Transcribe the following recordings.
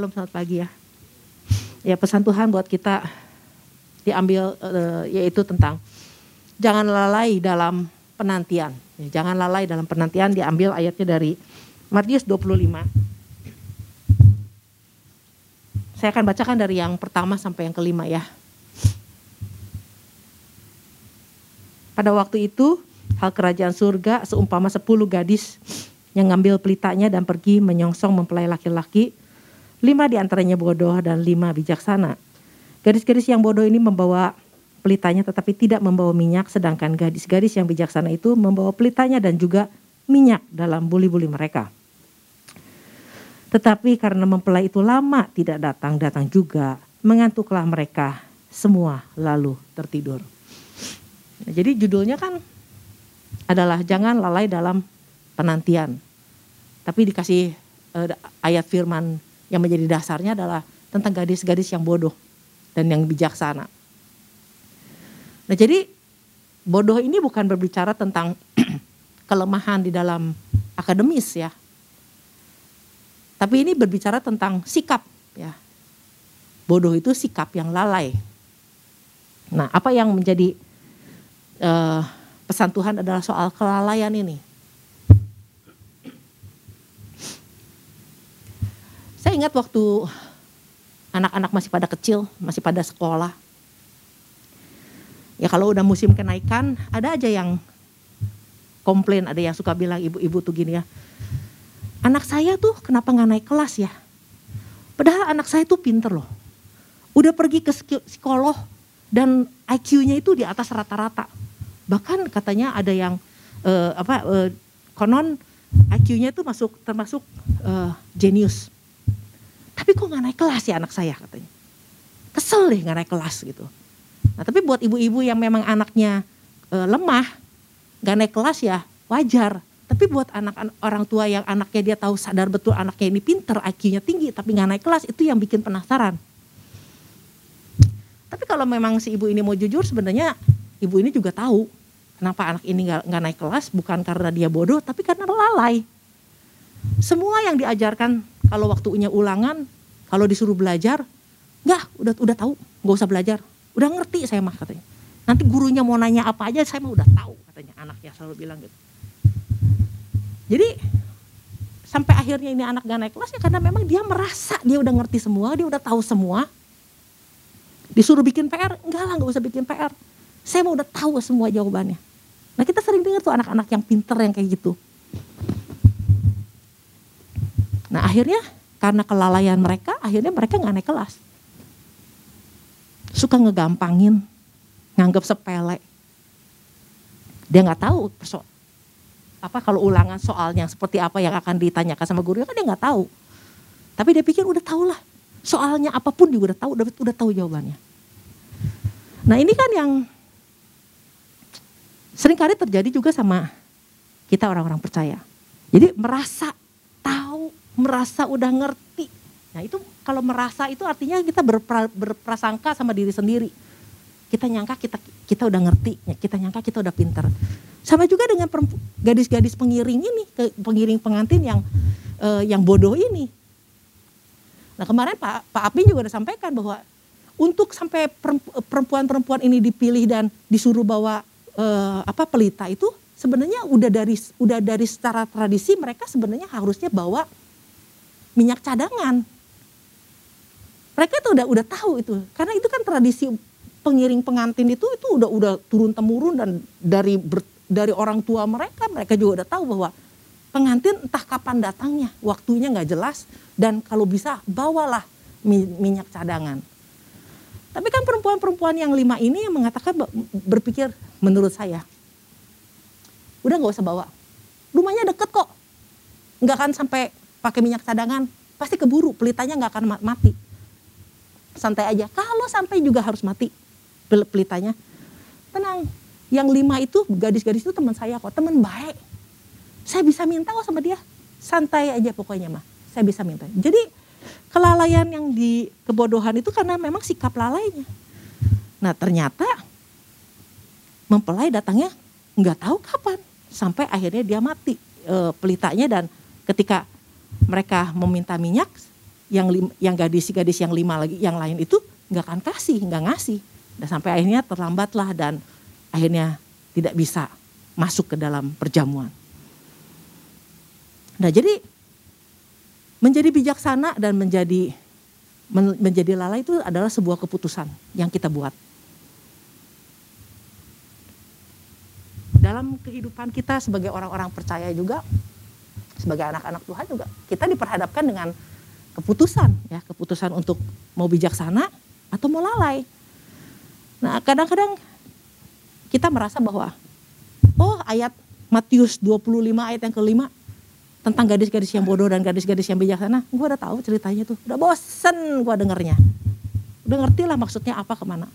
Shalom selamat pagi ya. Ya pesan Tuhan buat kita diambil uh, yaitu tentang jangan lalai dalam penantian. Ya, jangan lalai dalam penantian diambil ayatnya dari Matius 25. Saya akan bacakan dari yang pertama sampai yang kelima ya. Pada waktu itu, hal kerajaan surga seumpama sepuluh gadis yang ngambil pelitanya dan pergi menyongsong mempelai laki-laki. Lima di antaranya bodoh dan lima bijaksana. Gadis-gadis yang bodoh ini membawa pelitanya tetapi tidak membawa minyak, sedangkan gadis-gadis yang bijaksana itu membawa pelitanya dan juga minyak dalam buli-buli mereka. Tetapi karena mempelai itu lama tidak datang-datang juga, mengantuklah mereka semua lalu tertidur. Nah, jadi judulnya kan adalah jangan lalai dalam penantian. Tapi dikasih uh, ayat firman yang menjadi dasarnya adalah tentang gadis-gadis yang bodoh dan yang bijaksana. Nah jadi bodoh ini bukan berbicara tentang kelemahan di dalam akademis ya. Tapi ini berbicara tentang sikap ya. Bodoh itu sikap yang lalai. Nah apa yang menjadi uh, pesan Tuhan adalah soal kelalaian ini. Saya ingat waktu anak-anak masih pada kecil, masih pada sekolah. Ya kalau udah musim kenaikan, ada aja yang komplain, ada yang suka bilang ibu-ibu tuh gini ya. Anak saya tuh kenapa nggak naik kelas ya? Padahal anak saya tuh pinter loh. Udah pergi ke psikolog dan IQ-nya itu di atas rata-rata bahkan katanya ada yang uh, apa uh, konon IQ-nya itu masuk termasuk uh, jenius tapi kok nggak naik kelas ya anak saya katanya kesel deh nggak naik kelas gitu nah tapi buat ibu-ibu yang memang anaknya uh, lemah nggak naik kelas ya wajar tapi buat anak orang tua yang anaknya dia tahu sadar betul anaknya ini pinter IQ-nya tinggi tapi nggak naik kelas itu yang bikin penasaran tapi kalau memang si ibu ini mau jujur sebenarnya ibu ini juga tahu Kenapa anak ini nggak naik kelas? Bukan karena dia bodoh, tapi karena lalai. Semua yang diajarkan kalau waktunya ulangan, kalau disuruh belajar, nggak, udah udah tahu, nggak usah belajar, udah ngerti saya mah katanya. Nanti gurunya mau nanya apa aja, saya mah udah tahu katanya anaknya selalu bilang gitu. Jadi sampai akhirnya ini anak gak naik kelas ya karena memang dia merasa dia udah ngerti semua, dia udah tahu semua. Disuruh bikin PR, enggak lah nggak usah bikin PR. Saya mau udah tahu semua jawabannya. Nah kita sering dengar tuh anak-anak yang pinter yang kayak gitu. Nah akhirnya karena kelalaian mereka, akhirnya mereka nggak naik kelas. Suka ngegampangin, nganggap sepele. Dia nggak tahu so, apa kalau ulangan soalnya seperti apa yang akan ditanyakan sama guru kan dia nggak tahu. Tapi dia pikir udah tahu lah. Soalnya apa pun juga udah tahu, udah, udah tahu jawabannya. Nah ini kan yang Seringkali terjadi juga sama kita orang-orang percaya. Jadi merasa tahu, merasa udah ngerti. Nah itu kalau merasa itu artinya kita berpra, berprasangka sama diri sendiri. Kita nyangka kita kita udah ngerti, kita nyangka kita udah pinter. Sama juga dengan gadis-gadis pengiring ini, pengiring pengantin yang uh, yang bodoh ini. Nah kemarin Pak Pak Apin juga udah sampaikan bahwa untuk sampai perempuan-perempuan ini dipilih dan disuruh bawa uh, apa pelita itu sebenarnya udah dari udah dari secara tradisi mereka sebenarnya harusnya bawa minyak cadangan. Mereka tuh udah udah tahu itu karena itu kan tradisi pengiring pengantin itu itu udah udah turun temurun dan dari ber, dari orang tua mereka mereka juga udah tahu bahwa pengantin entah kapan datangnya waktunya nggak jelas dan kalau bisa bawalah minyak cadangan. Tapi kan perempuan-perempuan yang lima ini yang mengatakan berpikir menurut saya. Udah nggak usah bawa. Rumahnya deket kok. Nggak akan sampai pakai minyak cadangan. Pasti keburu, pelitanya nggak akan mati. Santai aja. Kalau sampai juga harus mati pelitanya. Tenang. Yang lima itu gadis-gadis itu teman saya kok, teman baik. Saya bisa minta kok sama dia. Santai aja pokoknya mah. Saya bisa minta. Jadi kelalaian yang di kebodohan itu karena memang sikap lalainya. Nah ternyata mempelai datangnya nggak tahu kapan sampai akhirnya dia mati e, pelitanya dan ketika mereka meminta minyak yang yang gadis-gadis yang lima lagi yang lain itu nggak akan kasih, nggak ngasih. Dan sampai akhirnya terlambatlah dan akhirnya tidak bisa masuk ke dalam perjamuan. Nah jadi menjadi bijaksana dan menjadi menjadi lalai itu adalah sebuah keputusan yang kita buat. Dalam kehidupan kita sebagai orang-orang percaya juga, sebagai anak-anak Tuhan juga, kita diperhadapkan dengan keputusan ya keputusan untuk mau bijaksana atau mau lalai. Nah kadang-kadang kita merasa bahwa oh ayat Matius 25 ayat yang kelima tentang gadis-gadis yang bodoh dan gadis-gadis yang bijaksana, gue udah tahu ceritanya tuh, udah bosen gue dengernya, udah ngerti lah maksudnya apa ke mana.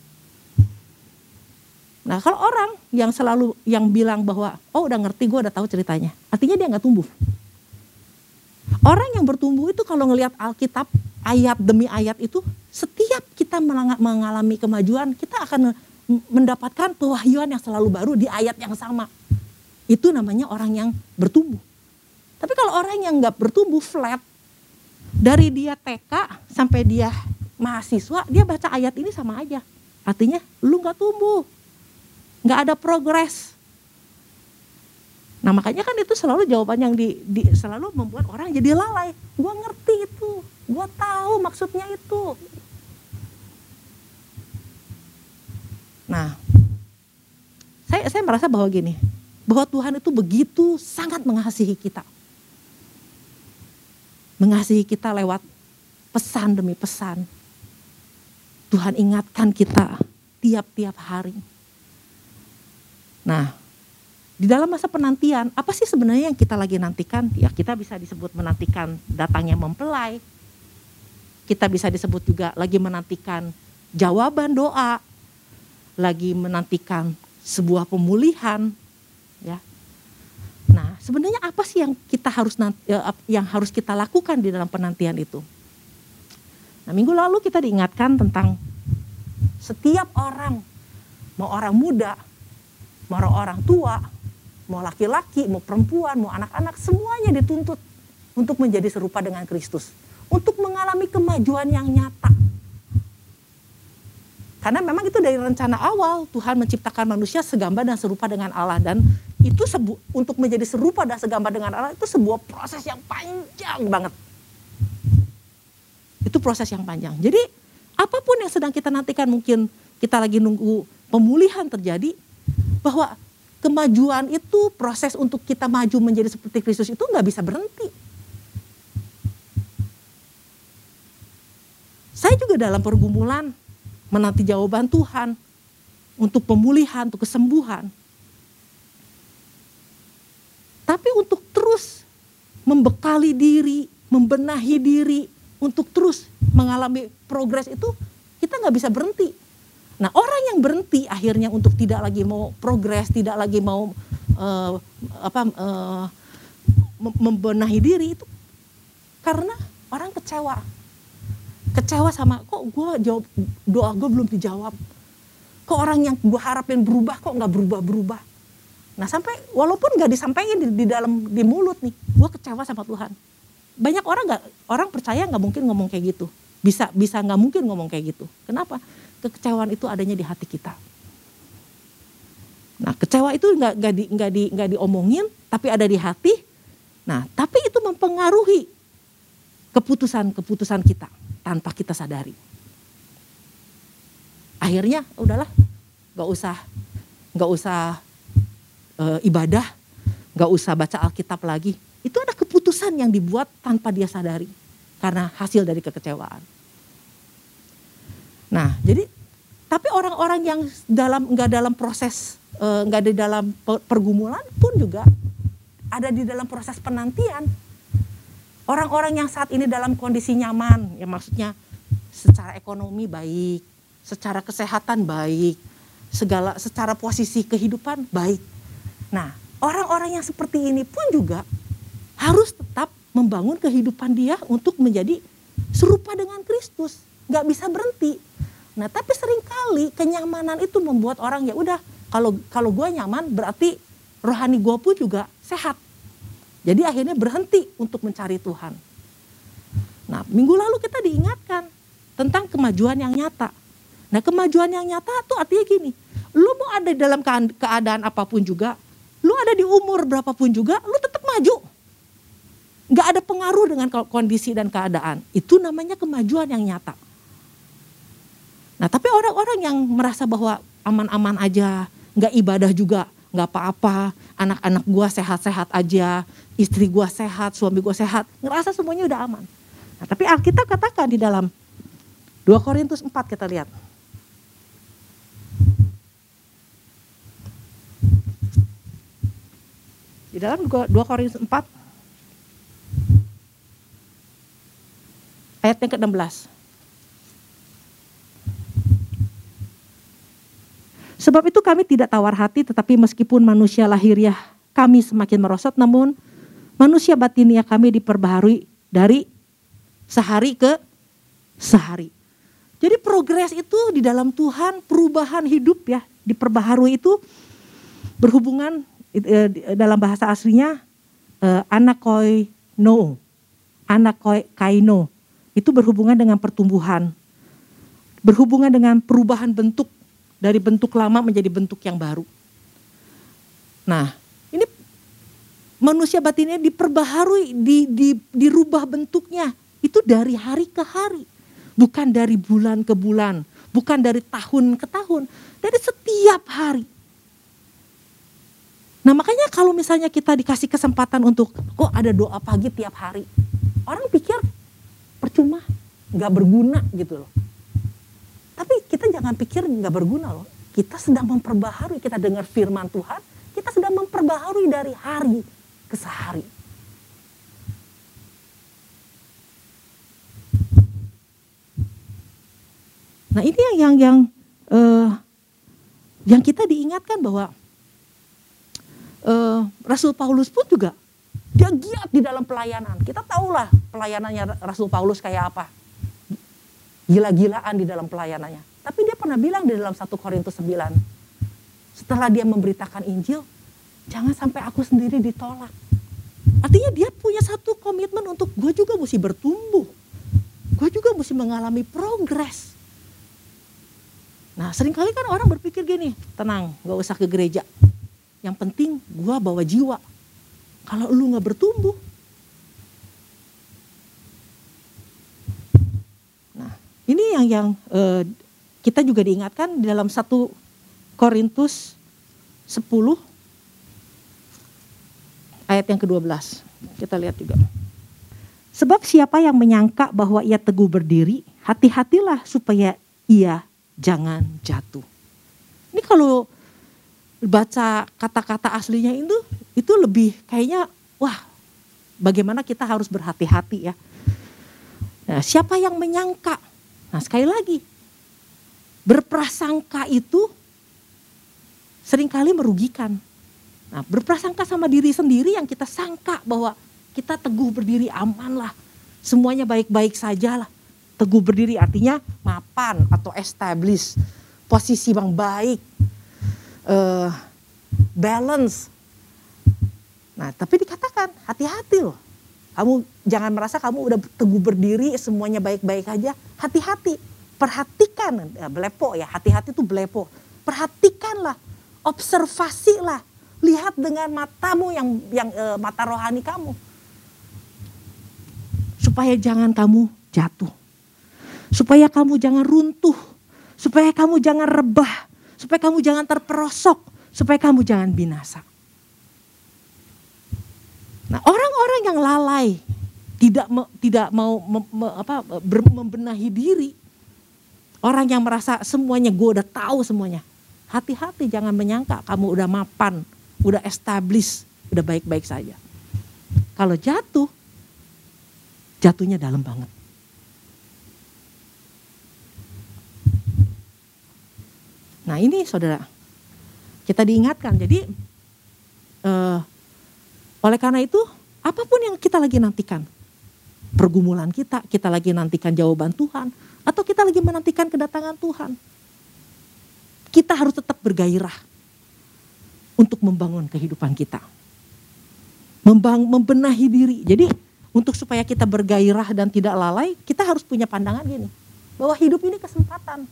Nah kalau orang yang selalu yang bilang bahwa oh udah ngerti gue udah tahu ceritanya, artinya dia nggak tumbuh. Orang yang bertumbuh itu kalau ngelihat Alkitab ayat demi ayat itu setiap kita mengalami kemajuan kita akan mendapatkan pewahyuan yang selalu baru di ayat yang sama. Itu namanya orang yang bertumbuh. Tapi kalau orang yang nggak bertumbuh flat dari dia TK sampai dia mahasiswa dia baca ayat ini sama aja. Artinya lu nggak tumbuh, nggak ada progres. Nah makanya kan itu selalu jawaban yang di, di, selalu membuat orang jadi lalai. Gua ngerti itu, gua tahu maksudnya itu. Nah, saya saya merasa bahwa gini, bahwa Tuhan itu begitu sangat mengasihi kita. Mengasihi kita lewat pesan demi pesan. Tuhan ingatkan kita tiap-tiap hari. Nah, di dalam masa penantian, apa sih sebenarnya yang kita lagi nantikan? Ya kita bisa disebut menantikan datangnya mempelai. Kita bisa disebut juga lagi menantikan jawaban doa. Lagi menantikan sebuah pemulihan. Ya. Nah, sebenarnya apa sih yang kita harus ya, yang harus kita lakukan di dalam penantian itu? Nah, minggu lalu kita diingatkan tentang setiap orang, mau orang muda, mau orang tua, mau laki-laki, mau perempuan, mau anak-anak, semuanya dituntut untuk menjadi serupa dengan Kristus. Untuk mengalami kemajuan yang nyata. Karena memang itu dari rencana awal Tuhan menciptakan manusia segambar dan serupa dengan Allah dan itu sebu untuk menjadi serupa dan segambar dengan Allah itu sebuah proses yang panjang banget. Itu proses yang panjang. Jadi apa pun yang sedang kita nantikan mungkin kita lagi nunggu pemulihan terjadi bahwa kemajuan itu proses untuk kita maju menjadi seperti Kristus itu nggak bisa berhenti. Saya juga dalam pergumulan menanti jawaban Tuhan untuk pemulihan, untuk kesembuhan. Tapi untuk terus membekali diri, membenahi diri, untuk terus mengalami progres itu kita nggak bisa berhenti. Nah orang yang berhenti akhirnya untuk tidak lagi mau progres, tidak lagi mau uh, apa uh, membenahi diri itu karena orang kecewa, kecewa sama kok gue jawab doa gue belum dijawab, kok orang yang gue harapin berubah kok nggak berubah berubah. Nah sampai walaupun nggak disampaikan di, di dalam di mulut nih, gue kecewa sama Tuhan. Banyak orang nggak orang percaya nggak mungkin ngomong kayak gitu, bisa bisa nggak mungkin ngomong kayak gitu. Kenapa? Kekecewaan itu adanya di hati kita. Nah, kecewa itu nggak nggak di, nggak di, nggak diomongin, tapi ada di hati. Nah, tapi itu mempengaruhi keputusan-keputusan kita tanpa kita sadari. Akhirnya, udahlah, nggak usah, nggak usah e, ibadah, nggak usah baca Alkitab lagi. Itu ada keputusan yang dibuat tanpa dia sadari karena hasil dari kekecewaan. Nah, jadi tapi orang-orang yang dalam nggak dalam proses eh, nggak di dalam pergumulan pun juga ada di dalam proses penantian. Orang-orang yang saat ini dalam kondisi nyaman, ya maksudnya secara ekonomi baik, secara kesehatan baik, segala secara posisi kehidupan baik. Nah, orang-orang yang seperti ini pun juga harus tetap membangun kehidupan dia untuk menjadi serupa dengan Kristus. Nggak bisa berhenti. Nah, tapi sering kali kenyamanan itu membuat orang ya udah kalau kalau gue nyaman berarti rohani gue pun juga sehat. Jadi akhirnya berhenti untuk mencari Tuhan. Nah, minggu lalu kita diingatkan tentang kemajuan yang nyata. Nah, kemajuan yang nyata tuh artinya gini, lu mau ada dalam keadaan apa pun juga, lu ada di umur berapapun juga, lu tetap maju. Gak ada pengaruh dengan kondisi dan keadaan. Itu namanya kemajuan yang nyata. Nah, tapi orang-orang yang merasa bahwa aman-aman aja, gak ibadah juga, gak apa-apa, anak-anak gua sehat-sehat aja, istri gua sehat, suami gua sehat, ngerasa semuanya udah aman. Nah, tapi Alkitab katakan di dalam 2 Korintus 4 kita lihat. Di dalam 2 Korintus 4 ayat yang ke-16. Sebab itu kami tidak tawar hati tetapi meskipun manusia lahiriah kami semakin merosot namun manusia batinia kami diperbaharui dari sehari ke sehari. Jadi progres itu di dalam Tuhan perubahan hidup ya diperbaharui itu berhubungan Eh, dalam bahasa aslinya uh, anakoi no, anakoi kaino itu berhubungan dengan pertumbuhan, berhubungan dengan perubahan bentuk dari bentuk lama menjadi bentuk yang baru. Nah, ini manusia batinnya diperbaharui, di, di, dirubah bentuknya itu dari hari ke hari, bukan dari bulan ke bulan, bukan dari tahun ke tahun, dari setiap hari. Nah makanya kalau misalnya kita dikasih kesempatan untuk kok ada doa pagi tiap hari. Orang pikir percuma, gak berguna gitu loh. Tapi kita jangan pikir gak berguna loh. Kita sedang memperbaharui, kita dengar firman Tuhan, kita sedang memperbaharui dari hari ke sehari. Nah ini yang yang yang, uh, yang kita diingatkan bahwa uh, Rasul Paulus pun juga dia giat di dalam pelayanan. Kita tahulah pelayanannya Rasul Paulus kayak apa. Gila-gilaan di dalam pelayanannya. Tapi dia pernah bilang di dalam 1 Korintus 9. Setelah dia memberitakan Injil, jangan sampai aku sendiri ditolak. Artinya dia punya satu komitmen untuk gue juga mesti bertumbuh. Gue juga mesti mengalami progres. Nah sering kali kan orang berpikir gini, tenang gak usah ke gereja. Yang penting gue bawa jiwa. Kalau lu gak bertumbuh. Nah ini yang yang uh, kita juga diingatkan di dalam satu Korintus 10 ayat yang ke-12. Kita lihat juga. Sebab siapa yang menyangka bahwa ia teguh berdiri, hati-hatilah supaya ia jangan jatuh. Ini kalau baca kata-kata aslinya itu itu lebih kayaknya wah bagaimana kita harus berhati-hati ya. Nah, siapa yang menyangka? Nah, sekali lagi berprasangka itu sering kali merugikan. Nah, berprasangka sama diri sendiri yang kita sangka bahwa kita teguh berdiri aman lah. Semuanya baik-baik saja lah. Teguh berdiri artinya mapan atau establish. Posisi yang baik uh, balance. Nah, tapi dikatakan hati-hati loh. Kamu jangan merasa kamu udah teguh berdiri semuanya baik-baik aja. Hati-hati, perhatikan, ya, belepo ya, hati-hati tuh belepo. Perhatikanlah, observasilah, lihat dengan matamu yang yang e, mata rohani kamu. Supaya jangan kamu jatuh. Supaya kamu jangan runtuh. Supaya kamu jangan rebah supaya kamu jangan terperosok, supaya kamu jangan binasa. Nah, orang-orang yang lalai tidak me, tidak mau me, me, apa, ber, membenahi diri, orang yang merasa semuanya gue udah tahu semuanya, hati-hati jangan menyangka kamu udah mapan, udah establish, udah baik-baik saja. Kalau jatuh, jatuhnya dalam banget. Nah ini saudara, kita diingatkan. Jadi uh, oleh karena itu apa pun yang kita lagi nantikan, pergumulan kita, kita lagi nantikan jawaban Tuhan, atau kita lagi menantikan kedatangan Tuhan, kita harus tetap bergairah untuk membangun kehidupan kita. Membang, membenahi diri. Jadi untuk supaya kita bergairah dan tidak lalai, kita harus punya pandangan gini, bahwa hidup ini kesempatan.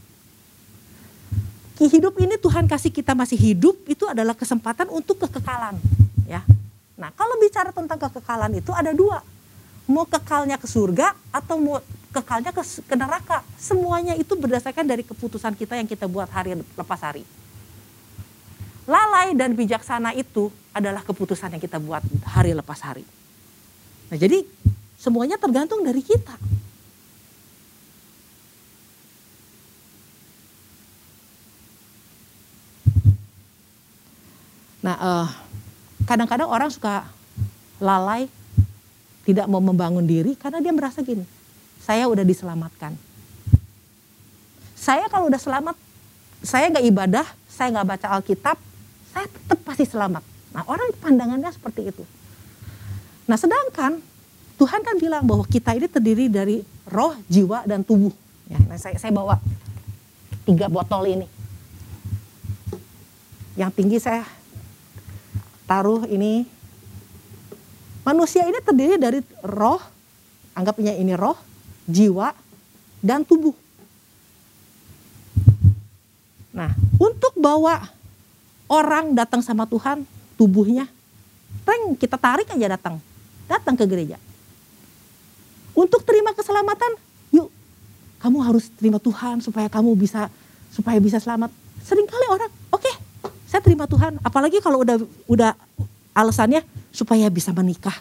Hidup ini Tuhan kasih kita masih hidup itu adalah kesempatan untuk kekekalan. Nah, kalau bicara tentang kekekalan itu ada dua. Mau kekalnya ke surga atau mau kekalnya ke, ke neraka. Semuanya itu berdasarkan dari keputusan kita yang kita buat hari lepas hari. Lalai dan bijaksana itu adalah keputusan yang kita buat hari lepas hari. Nah, jadi semuanya tergantung dari kita. Nah, kadang kadang-kadang orang suka lalai, tidak mau membangun diri karena dia merasa gini, saya udah diselamatkan. Saya kalau udah selamat, saya nggak ibadah, saya nggak baca Alkitab, saya tetap pasti selamat. Nah, orang pandangannya seperti itu. Nah sedangkan Tuhan kan bilang bahwa kita ini terdiri dari roh, jiwa, dan tubuh. Ya, nah saya, saya bawa tiga botol ini. Yang tinggi saya taruh ini. Manusia ini terdiri dari roh, anggapnya ini roh, jiwa, dan tubuh. Nah, untuk bawa orang datang sama Tuhan, tubuhnya, reng kita tarik aja datang datang ke gereja. Untuk terima keselamatan, yuk kamu harus terima Tuhan supaya kamu bisa supaya bisa selamat. Seringkali orang, saya terima Tuhan. Apalagi kalau udah udah alasannya supaya bisa menikah.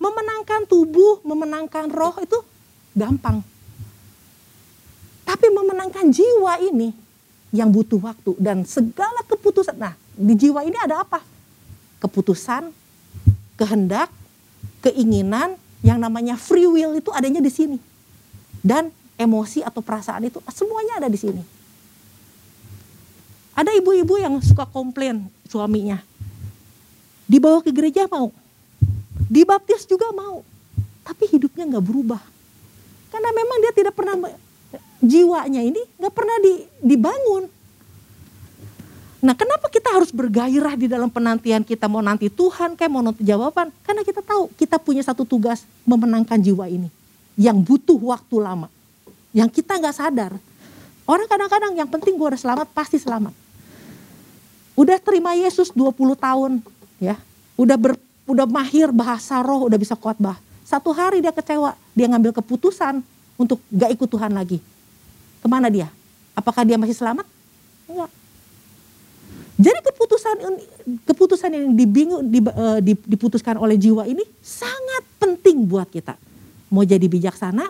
Memenangkan tubuh, memenangkan roh itu gampang. Tapi memenangkan jiwa ini yang butuh waktu dan segala keputusan. Nah, di jiwa ini ada apa? Keputusan, kehendak, keinginan, yang namanya free will itu adanya di sini. Dan emosi atau perasaan itu semuanya ada di sini. Ada ibu-ibu yang suka komplain suaminya. Dibawa ke gereja mau. Dibaptis juga mau. Tapi hidupnya nggak berubah. Karena memang dia tidak pernah jiwanya ini nggak pernah dibangun Nah kenapa kita harus bergairah di dalam penantian kita mau nanti Tuhan kayak mau nanti jawaban? Karena kita tahu kita punya satu tugas memenangkan jiwa ini. Yang butuh waktu lama. Yang kita nggak sadar. Orang kadang-kadang yang penting gue udah selamat pasti selamat. Udah terima Yesus 20 tahun ya. Udah ber, udah mahir bahasa roh, udah bisa khotbah. Satu hari dia kecewa, dia ngambil keputusan untuk gak ikut Tuhan lagi. Ke mana dia? Apakah dia masih selamat? Enggak jadi keputusan keputusan yang dibingung, eh, diputuskan oleh jiwa ini sangat penting buat kita. Mau jadi bijaksana,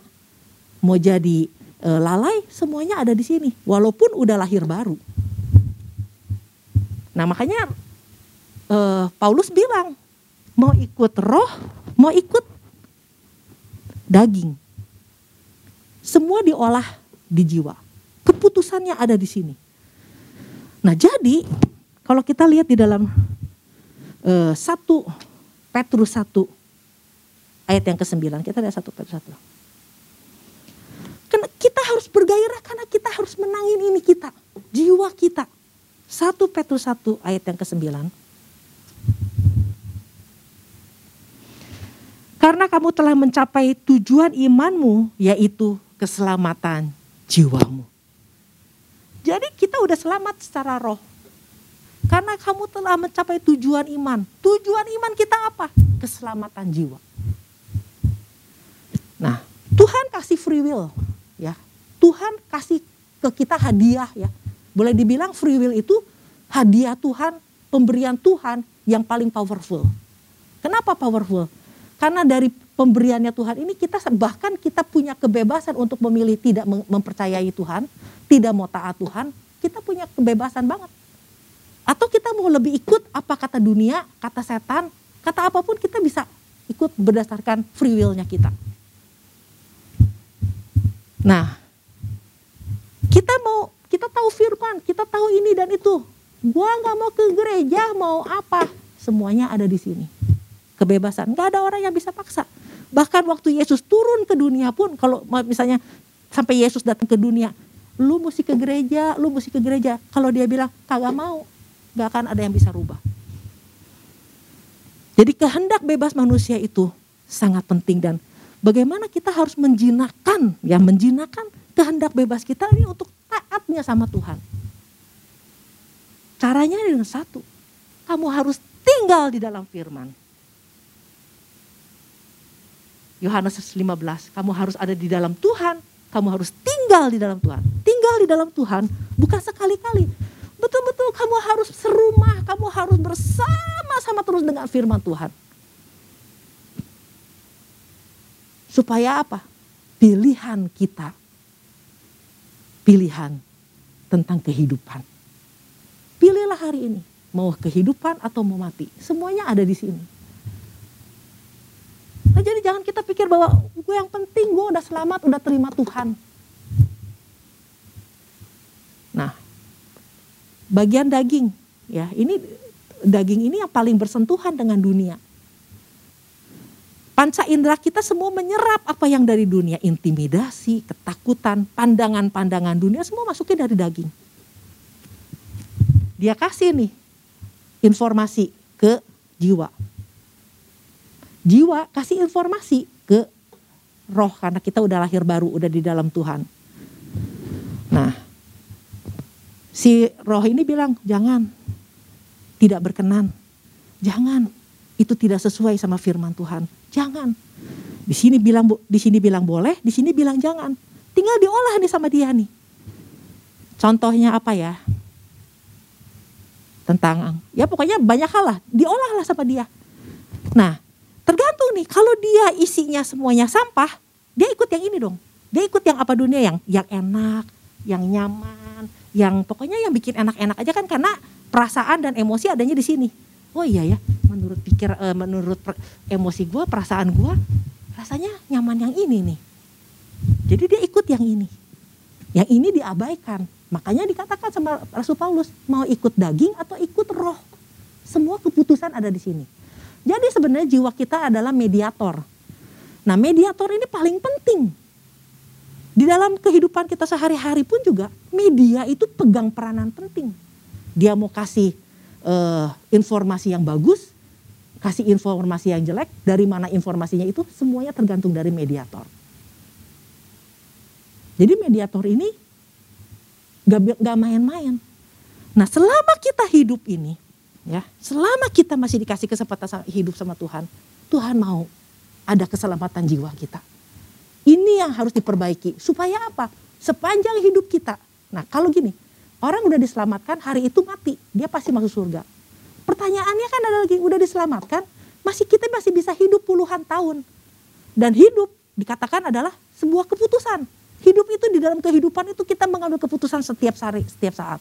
mau jadi uh, lalai, semuanya ada di sini. Walaupun udah lahir baru. Nah makanya uh, Paulus bilang mau ikut roh, mau ikut daging. Semua diolah di jiwa. Keputusannya ada di sini. Nah jadi kalau kita lihat di dalam uh, satu Petrus 1 ayat yang ke-9, kita lihat satu Petrus 1. Karena kita harus bergairah karena kita harus menangin ini kita, jiwa kita. Satu Petrus 1 ayat yang ke-9. Karena kamu telah mencapai tujuan imanmu yaitu keselamatan jiwamu. Jadi kita udah selamat secara roh. Karena kamu telah mencapai tujuan iman. Tujuan iman kita apa? Keselamatan jiwa. Nah, Tuhan kasih free will, ya. Tuhan kasih ke kita hadiah, ya. Boleh dibilang free will itu hadiah Tuhan, pemberian Tuhan yang paling powerful. Kenapa powerful? Karena dari pemberiannya Tuhan ini kita bahkan kita punya kebebasan untuk memilih tidak mempercayai Tuhan, tidak mau taat Tuhan, kita punya kebebasan banget. Atau kita mau lebih ikut apa kata dunia, kata setan, kata apa pun kita bisa ikut berdasarkan free will-nya kita. Nah, kita mau kita tahu firman, kita tahu ini dan itu. Gua nggak mau ke gereja, mau apa? Semuanya ada di sini. Kebebasan, nggak ada orang yang bisa paksa. Bahkan waktu Yesus turun ke dunia pun, kalau misalnya sampai Yesus datang ke dunia, lu mesti ke gereja, lu mesti ke gereja. Kalau dia bilang kagak mau, gak akan ada yang bisa rubah. Jadi kehendak bebas manusia itu sangat penting dan bagaimana kita harus menjinakkan ya menjinakkan kehendak bebas kita ini untuk taatnya sama Tuhan. Caranya dengan satu, kamu harus tinggal di dalam firman. Yohanes 15, kamu harus ada di dalam Tuhan, kamu harus tinggal di dalam Tuhan. Tinggal di dalam Tuhan bukan sekali-kali. Betul-betul kamu harus serumah, kamu harus bersama-sama terus dengan firman Tuhan. Supaya apa? Pilihan kita. Pilihan tentang kehidupan. Pilihlah hari ini. Mau kehidupan atau mau mati. Semuanya ada di sini. Nah, jadi jangan kita pikir bahwa gue yang penting gue udah selamat, udah terima Tuhan. Nah, bagian daging, ya ini daging ini yang paling bersentuhan dengan dunia. Panca indera kita semua menyerap apa yang dari dunia, intimidasi, ketakutan, pandangan-pandangan dunia semua masukin dari daging. Dia kasih nih informasi ke jiwa jiwa kasih informasi ke roh karena kita udah lahir baru, udah di dalam Tuhan. Nah, si roh ini bilang jangan, tidak berkenan, jangan, itu tidak sesuai sama firman Tuhan, jangan. Di sini bilang di sini bilang boleh, di sini bilang jangan. Tinggal diolah nih sama dia nih. Contohnya apa ya? Tentang ya pokoknya banyak hal lah, diolah lah sama dia. Nah, Tergantung nih, kalau dia isinya semuanya sampah, dia ikut yang ini dong. Dia ikut yang apa dunia yang yang enak, yang nyaman, yang pokoknya yang bikin enak-enak aja kan karena perasaan dan emosi adanya di sini. Oh iya ya, menurut pikir uh, menurut per, emosi gue, perasaan gue rasanya nyaman yang ini nih. Jadi dia ikut yang ini. Yang ini diabaikan. Makanya dikatakan sama Rasul Paulus, mau ikut daging atau ikut roh. Semua keputusan ada di sini. Jadi sebenarnya jiwa kita adalah mediator. Nah mediator ini paling penting. Di dalam kehidupan kita sehari-hari pun juga media itu pegang peranan penting. Dia mau kasih uh, informasi yang bagus, kasih informasi yang jelek, dari mana informasinya itu semuanya tergantung dari mediator. Jadi mediator ini gak main-main. Nah selama kita hidup ini, Ya, selama kita masih dikasih kesempatan hidup sama Tuhan, Tuhan mau ada keselamatan jiwa kita. Ini yang harus diperbaiki. Supaya apa? Sepanjang hidup kita. Nah kalau gini, orang udah diselamatkan hari itu mati, dia pasti masuk surga. Pertanyaannya kan ada lagi, udah diselamatkan, masih kita masih bisa hidup puluhan tahun. Dan hidup dikatakan adalah sebuah keputusan. Hidup itu di dalam kehidupan itu kita mengambil keputusan setiap hari, setiap saat.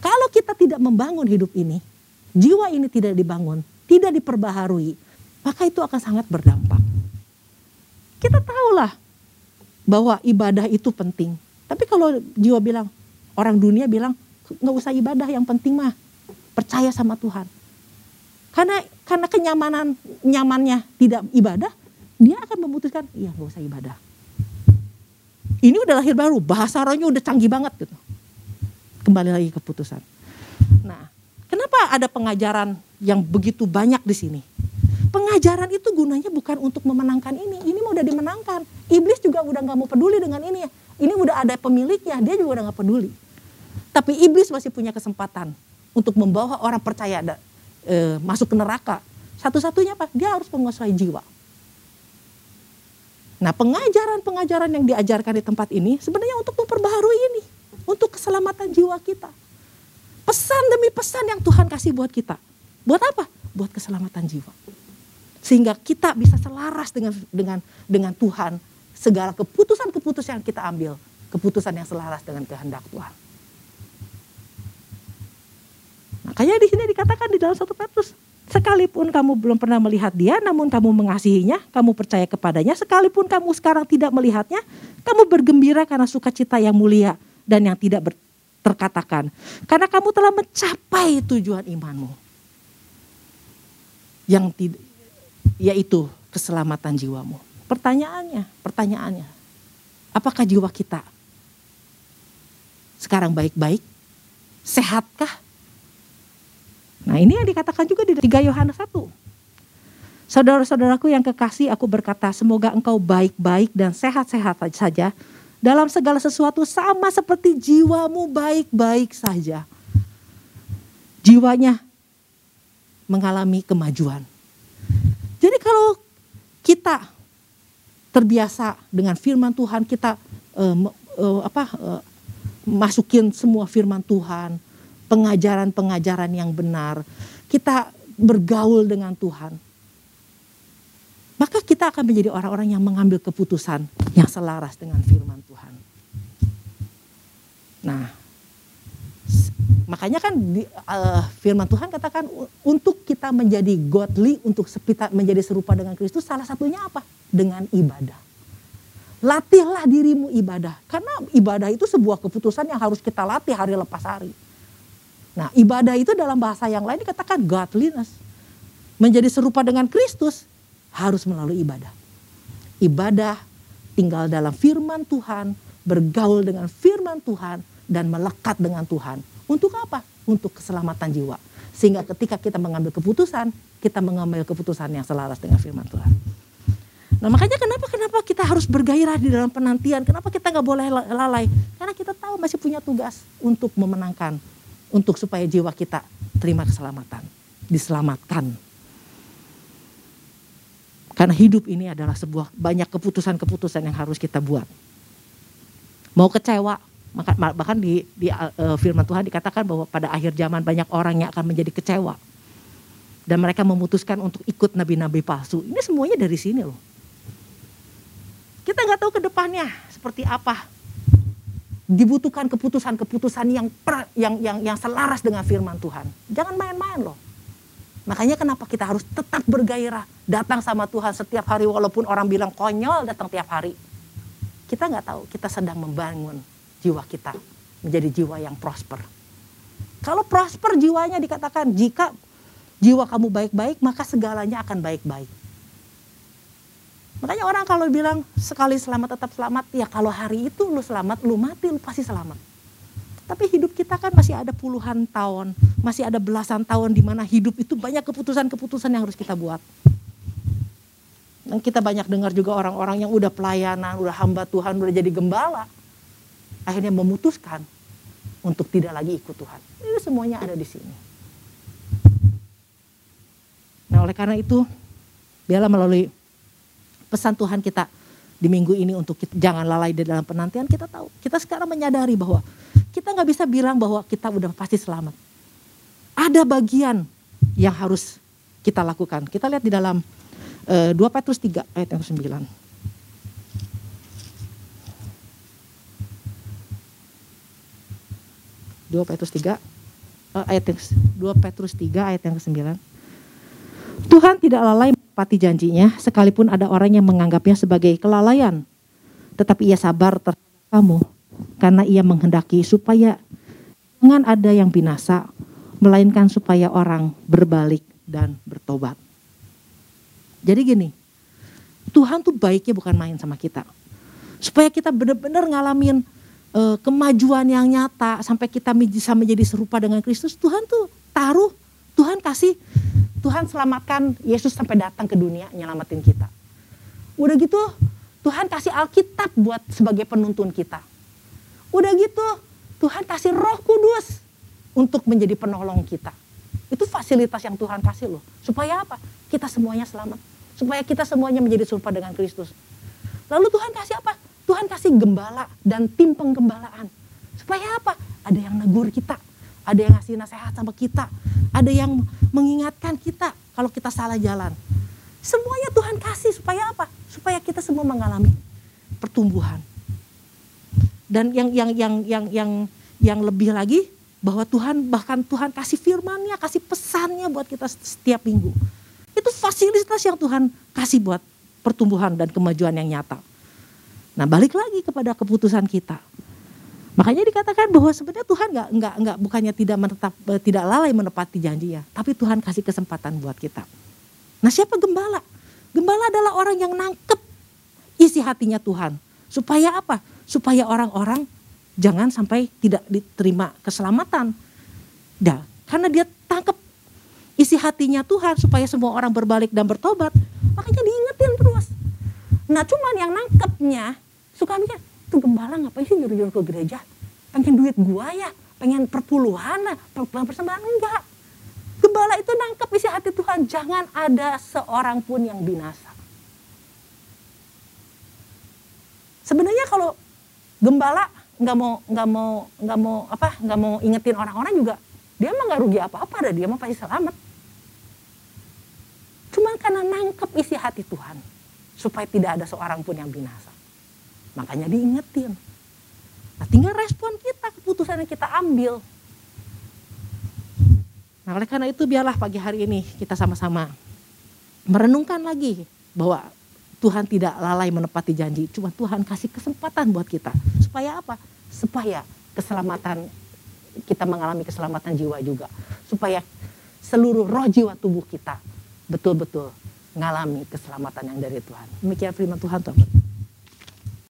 Kalau kita tidak membangun hidup ini, jiwa ini tidak dibangun, tidak diperbaharui, maka itu akan sangat berdampak. Kita tahulah bahwa ibadah itu penting. Tapi kalau jiwa bilang, orang dunia bilang, nggak usah ibadah, yang penting mah percaya sama Tuhan. Karena karena kenyamanan nyamannya tidak ibadah, dia akan memutuskan, iya nggak usah ibadah. Ini udah lahir baru, bahasa rohnya udah canggih banget gitu. Kembali lagi ke putusan. Nah, Kenapa ada pengajaran yang begitu banyak di sini? Pengajaran itu gunanya bukan untuk memenangkan ini. Ini udah dimenangkan. Iblis juga udah nggak mau peduli dengan ini. Ini udah ada pemiliknya, dia juga udah nggak peduli. Tapi iblis masih punya kesempatan untuk membawa orang percaya da, e, masuk ke neraka. Satu-satunya apa? Dia harus menguasai jiwa. Nah pengajaran-pengajaran yang diajarkan di tempat ini sebenarnya untuk memperbaharui ini. Untuk keselamatan jiwa kita. Pesan demi pesan yang Tuhan kasih buat kita. Buat apa? Buat keselamatan jiwa. Sehingga kita bisa selaras dengan dengan dengan Tuhan. Segala keputusan-keputusan yang kita ambil, keputusan yang selaras dengan kehendak Tuhan. Di sini dikatakan di dalam satu Petrus, sekalipun kamu belum pernah melihat dia, namun kamu mengasihinya, kamu percaya kepadanya, sekalipun kamu sekarang tidak melihatnya, kamu bergembira karena sukacita yang mulia dan yang tidak ber, terkatakan. Karena kamu telah mencapai tujuan imanmu. Yang tidak yaitu keselamatan jiwamu. Pertanyaannya, pertanyaannya, apakah jiwa kita sekarang baik-baik? Sehatkah? Nah ini yang dikatakan juga di 3 Yohanes 1. Saudara-saudaraku yang kekasih, aku berkata, semoga engkau baik-baik dan sehat-sehat saja. Dalam segala sesuatu sama seperti jiwamu baik-baik saja. Jiwanya mengalami kemajuan. Jadi kalau kita terbiasa dengan firman Tuhan, kita uh, uh, apa uh, masukin semua firman Tuhan, pengajaran-pengajaran yang benar, kita bergaul dengan Tuhan. Maka kita akan menjadi orang-orang yang mengambil keputusan yang selaras dengan firman Tuhan. Nah, makanya kan di, uh, firman Tuhan katakan untuk kita menjadi godly, untuk menjadi serupa dengan Kristus, salah satunya apa? Dengan ibadah. Latihlah dirimu ibadah. Karena ibadah itu sebuah keputusan yang harus kita latih hari lepas hari. Nah ibadah itu dalam bahasa yang lain dikatakan godliness. Menjadi serupa dengan Kristus harus melalui ibadah. Ibadah tinggal dalam firman Tuhan, bergaul dengan firman Tuhan, dan melekat dengan Tuhan. Untuk apa? Untuk keselamatan jiwa. Sehingga ketika kita mengambil keputusan, kita mengambil keputusan yang selaras dengan firman Tuhan. Nah makanya kenapa kenapa kita harus bergairah di dalam penantian? Kenapa kita nggak boleh lalai? Karena kita tahu masih punya tugas untuk memenangkan untuk supaya jiwa kita terima keselamatan, diselamatkan. Karena hidup ini adalah sebuah banyak keputusan-keputusan yang harus kita buat. Mau kecewa, bahkan di, di uh, firman Tuhan dikatakan bahwa pada akhir zaman banyak orang yang akan menjadi kecewa. Dan mereka memutuskan untuk ikut nabi-nabi palsu. Ini semuanya dari sini loh. Kita nggak tahu ke depannya seperti apa dibutuhkan keputusan-keputusan yang yang yang yang selaras dengan firman Tuhan. Jangan main-main loh. Makanya kenapa kita harus tetap bergairah datang sama Tuhan setiap hari walaupun orang bilang konyol datang tiap hari. Kita nggak tahu kita sedang membangun jiwa kita menjadi jiwa yang prosper. Kalau prosper jiwanya dikatakan jika jiwa kamu baik-baik maka segalanya akan baik-baik. Makanya orang kalau bilang sekali selamat tetap selamat, ya kalau hari itu lu selamat, lu mati, lu pasti selamat. Tapi hidup kita kan masih ada puluhan tahun, masih ada belasan tahun di mana hidup itu banyak keputusan-keputusan yang harus kita buat. Dan kita banyak dengar juga orang-orang yang udah pelayanan, udah hamba Tuhan, udah jadi gembala. Akhirnya memutuskan untuk tidak lagi ikut Tuhan. Ini semuanya ada di sini. Nah oleh karena itu, biarlah melalui pesan Tuhan kita di minggu ini untuk kita, jangan lalai di dalam penantian. Kita tahu kita sekarang menyadari bahwa kita nggak bisa bilang bahwa kita udah pasti selamat. Ada bagian yang harus kita lakukan. Kita lihat di dalam uh, eh, 2 Petrus 3 ayat yang 9 2 Petrus 3 uh, eh, ayat yang 2 Petrus 3 ayat yang ke-9 Tuhan tidak lalai menepati janjinya, sekalipun ada orang yang menganggapnya sebagai kelalaian. Tetapi ia sabar terhadap kamu, karena ia menghendaki supaya jangan ada yang binasa, melainkan supaya orang berbalik dan bertobat. Jadi gini, Tuhan tuh baiknya bukan main sama kita. Supaya kita benar-benar ngalamin uh, kemajuan yang nyata sampai kita bisa menjadi serupa dengan Kristus, Tuhan tuh taruh, Tuhan kasih Tuhan selamatkan Yesus sampai datang ke dunia nyelamatin kita. Udah gitu Tuhan kasih Alkitab buat sebagai penuntun kita. Udah gitu Tuhan kasih roh kudus untuk menjadi penolong kita. Itu fasilitas yang Tuhan kasih loh. Supaya apa? Kita semuanya selamat. Supaya kita semuanya menjadi serupa dengan Kristus. Lalu Tuhan kasih apa? Tuhan kasih gembala dan tim penggembalaan. Supaya apa? Ada yang negur kita ada yang ngasih nasihat sama kita, ada yang mengingatkan kita kalau kita salah jalan. Semuanya Tuhan kasih supaya apa? Supaya kita semua mengalami pertumbuhan. Dan yang yang yang yang yang yang lebih lagi bahwa Tuhan bahkan Tuhan kasih firman-Nya, kasih pesannya buat kita setiap minggu. Itu fasilitas yang Tuhan kasih buat pertumbuhan dan kemajuan yang nyata. Nah, balik lagi kepada keputusan kita. Makanya dikatakan bahwa sebenarnya Tuhan nggak nggak nggak bukannya tidak menetap eh, tidak lalai menepati janji ya, tapi Tuhan kasih kesempatan buat kita. Nah siapa gembala? Gembala adalah orang yang nangkep isi hatinya Tuhan. Supaya apa? Supaya orang-orang jangan sampai tidak diterima keselamatan. Dah, karena dia tangkep isi hatinya Tuhan supaya semua orang berbalik dan bertobat. Makanya diingetin terus. Nah cuman yang nangkepnya suka mikir, tuh gembala ngapain sih nyuruh-nyuruh ke gereja? Pengen duit gua ya, pengen perpuluhan lah, persembahan enggak. Gembala itu nangkep isi hati Tuhan, jangan ada seorang pun yang binasa. Sebenarnya kalau gembala nggak mau nggak mau nggak mau apa nggak mau ingetin orang-orang juga dia mah nggak rugi apa-apa dia mah pasti selamat cuma karena nangkep isi hati Tuhan supaya tidak ada seorang pun yang binasa makanya diingetin nah tinggal respon kita keputusan yang kita ambil nah oleh karena itu biarlah pagi hari ini kita sama-sama merenungkan lagi bahwa Tuhan tidak lalai menepati janji, cuma Tuhan kasih kesempatan buat kita. Supaya apa? Supaya keselamatan kita mengalami keselamatan jiwa juga. Supaya seluruh roh jiwa tubuh kita betul-betul mengalami keselamatan yang dari Tuhan. Demikian firman Tuhan Tuhan.